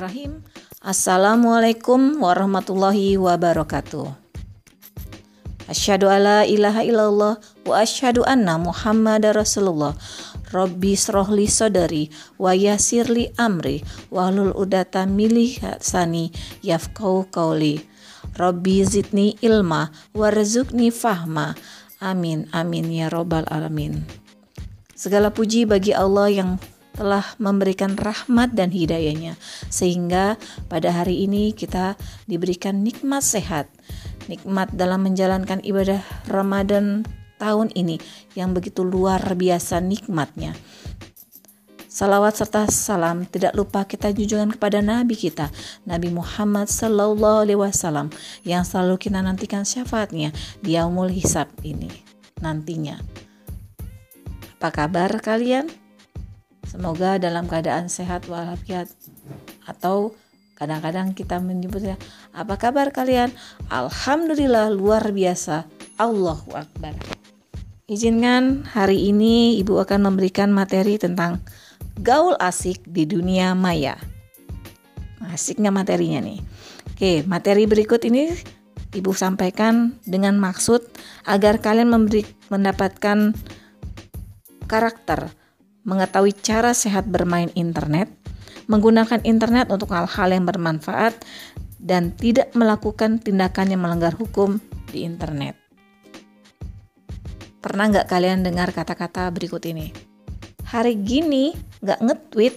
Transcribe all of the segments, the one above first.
Bismillahirrahmanirrahim. Assalamualaikum warahmatullahi wabarakatuh. Asyhadu alla ilaha illallah wa asyhadu anna Muhammadar Rasulullah. Rabbi srohli sodari wa yasirli amri wahlul udata milih sani yafkau kauli. Rabbi zidni ilma warzuqni fahma. Amin amin ya robbal alamin. Segala puji bagi Allah yang telah memberikan rahmat dan hidayahnya sehingga pada hari ini kita diberikan nikmat sehat nikmat dalam menjalankan ibadah Ramadan tahun ini yang begitu luar biasa nikmatnya Salawat serta salam tidak lupa kita junjungan kepada Nabi kita, Nabi Muhammad Sallallahu Alaihi Wasallam, yang selalu kita nantikan syafaatnya di yaumul hisab ini nantinya. Apa kabar kalian? Semoga dalam keadaan sehat walafiat atau kadang-kadang kita menyebutnya apa kabar kalian? Alhamdulillah luar biasa. Allahu Akbar. Izinkan hari ini Ibu akan memberikan materi tentang gaul asik di dunia maya. Asik nggak materinya nih? Oke, materi berikut ini Ibu sampaikan dengan maksud agar kalian memberi, mendapatkan karakter mengetahui cara sehat bermain internet, menggunakan internet untuk hal-hal yang bermanfaat, dan tidak melakukan tindakan yang melanggar hukum di internet. Pernah nggak kalian dengar kata-kata berikut ini? Hari gini nggak nge-tweet,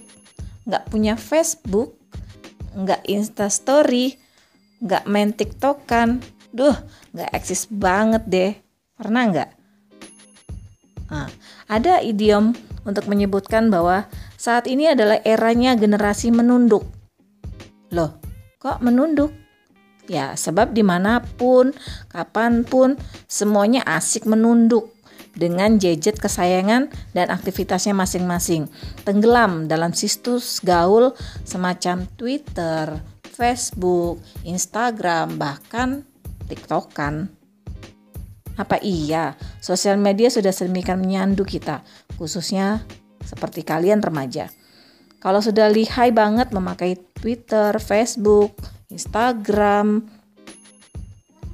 nggak punya Facebook, nggak instastory, nggak main tiktokan, duh nggak eksis banget deh. Pernah nggak? Nah, ada idiom untuk menyebutkan bahwa saat ini adalah eranya generasi menunduk. Loh, kok menunduk? Ya, sebab di mana pun, kapan pun, semuanya asik menunduk dengan gadget kesayangan dan aktivitasnya masing-masing. Tenggelam dalam situs gaul semacam Twitter, Facebook, Instagram, bahkan TikTokan. Apa iya sosial media sudah sedemikian menyandu kita, khususnya seperti kalian remaja? Kalau sudah lihai banget memakai Twitter, Facebook, Instagram,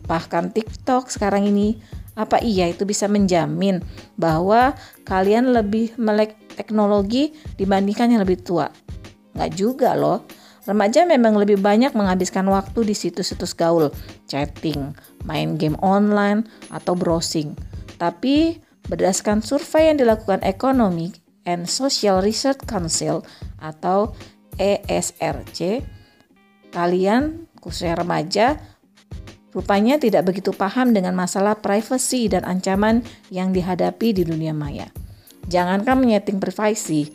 bahkan TikTok sekarang ini, apa iya itu bisa menjamin bahwa kalian lebih melek teknologi dibandingkan yang lebih tua? Nggak juga loh. Remaja memang lebih banyak menghabiskan waktu di situs-situs gaul, chatting, main game online, atau browsing. Tapi berdasarkan survei yang dilakukan Economic and Social Research Council atau ESRC, kalian khususnya remaja rupanya tidak begitu paham dengan masalah privasi dan ancaman yang dihadapi di dunia maya. Jangankan menyeting privasi,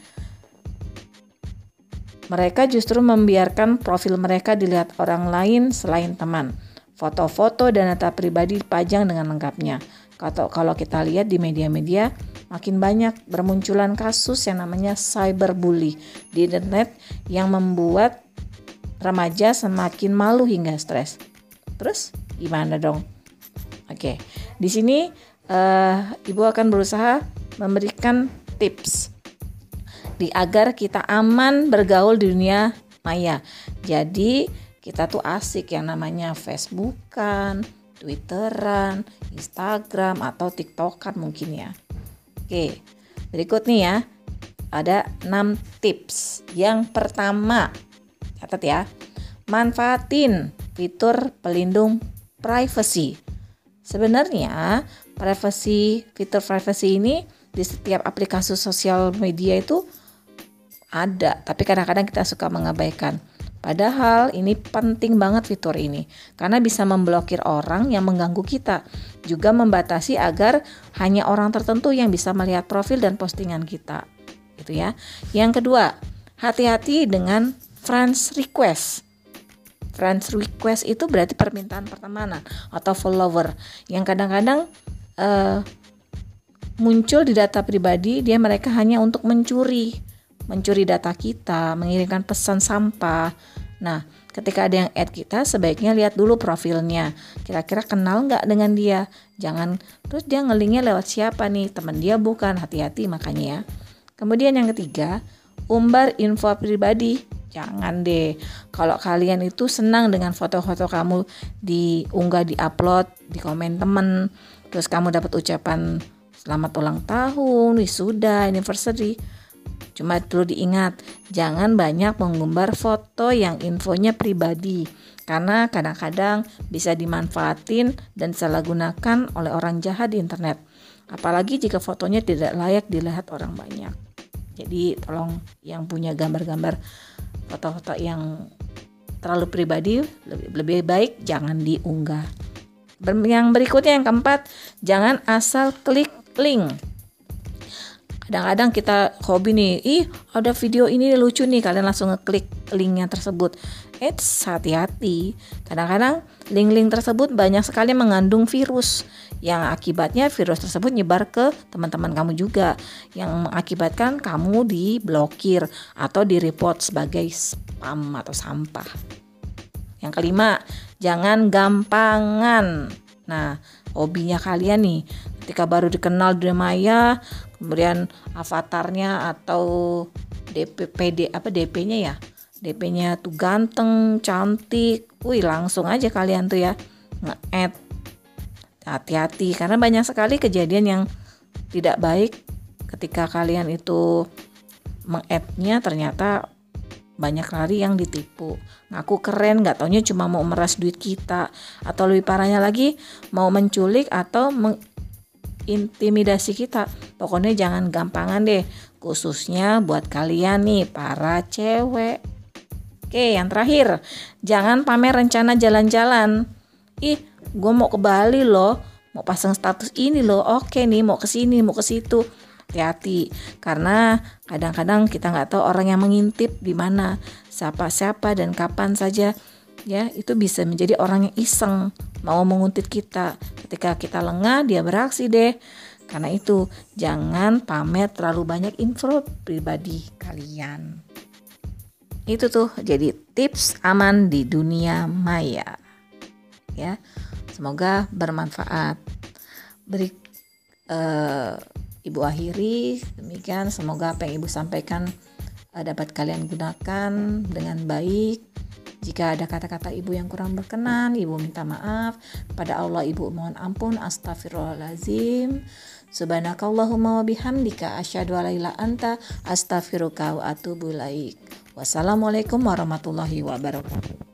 mereka justru membiarkan profil mereka dilihat orang lain selain teman. Foto-foto dan data pribadi dipajang dengan lengkapnya. Kalau kalau kita lihat di media-media, makin banyak bermunculan kasus yang namanya cyberbully di internet yang membuat remaja semakin malu hingga stres. Terus gimana dong? Oke, di sini uh, ibu akan berusaha memberikan tips di agar kita aman bergaul di dunia maya. Jadi kita tuh asik yang namanya Facebookan, Twitteran, Instagram atau TikTokan mungkin ya. Oke, berikut nih ya. Ada 6 tips. Yang pertama, catat ya. Manfaatin fitur pelindung privacy. Sebenarnya privacy fitur privacy ini di setiap aplikasi sosial media itu ada, tapi kadang-kadang kita suka mengabaikan. Padahal ini penting banget fitur ini karena bisa memblokir orang yang mengganggu kita, juga membatasi agar hanya orang tertentu yang bisa melihat profil dan postingan kita. Gitu ya. Yang kedua, hati-hati dengan friends request. Friends request itu berarti permintaan pertemanan atau follower yang kadang-kadang uh, muncul di data pribadi dia mereka hanya untuk mencuri mencuri data kita, mengirimkan pesan sampah. Nah, ketika ada yang add kita, sebaiknya lihat dulu profilnya. Kira-kira kenal nggak dengan dia? Jangan terus dia ngelingnya lewat siapa nih? Teman dia bukan, hati-hati makanya ya. Kemudian yang ketiga, umbar info pribadi Jangan deh. Kalau kalian itu senang dengan foto-foto kamu diunggah, di-upload, di komen temen, terus kamu dapat ucapan selamat ulang tahun, wisuda, anniversary. Cuma perlu diingat, jangan banyak mengumbar foto yang infonya pribadi karena kadang-kadang bisa dimanfaatin dan salah gunakan oleh orang jahat di internet. Apalagi jika fotonya tidak layak dilihat orang banyak. Jadi tolong yang punya gambar-gambar foto-foto yang terlalu pribadi lebih, lebih baik jangan diunggah. Yang berikutnya yang keempat, jangan asal klik link. Kadang-kadang kita hobi nih, ih ada video ini lucu nih, kalian langsung ngeklik linknya tersebut. Eits, hati-hati. Kadang-kadang link-link tersebut banyak sekali mengandung virus yang akibatnya virus tersebut nyebar ke teman-teman kamu juga yang mengakibatkan kamu diblokir atau direport sebagai spam atau sampah. Yang kelima, jangan gampangan. Nah, hobinya kalian nih ketika baru dikenal di maya kemudian avatarnya atau DP PD apa DP-nya ya? DP-nya tuh ganteng cantik. Wih langsung aja kalian tuh ya nge-add. Hati-hati karena banyak sekali kejadian yang tidak baik ketika kalian itu meng-add-nya ternyata banyak lari yang ditipu. Ngaku keren nggak taunya cuma mau meras duit kita. Atau lebih parahnya lagi mau menculik atau mengintimidasi kita. Pokoknya jangan gampangan deh. Khususnya buat kalian nih para cewek. Oke yang terakhir. Jangan pamer rencana jalan-jalan. Ih gue mau ke Bali loh. Mau pasang status ini loh. Oke nih mau ke sini mau ke situ. Hati-hati. Karena kadang-kadang kita nggak tahu orang yang mengintip di mana. Siapa-siapa dan kapan saja ya itu bisa menjadi orang yang iseng mau menguntit kita. Ketika kita lengah dia beraksi deh. Karena itu jangan pamer terlalu banyak info pribadi kalian. Itu tuh jadi tips aman di dunia maya. Ya semoga bermanfaat. Beri uh, Ibu akhiri demikian. Semoga apa yang Ibu sampaikan uh, dapat kalian gunakan dengan baik. Jika ada kata-kata Ibu yang kurang berkenan, Ibu minta maaf. Pada Allah Ibu mohon ampun. Astagfirullahalazim. Subhanakallahumma wa bihamdika asyhadu an la anta astaghfiruka wa. Wassalamualaikum warahmatullahi wabarakatuh.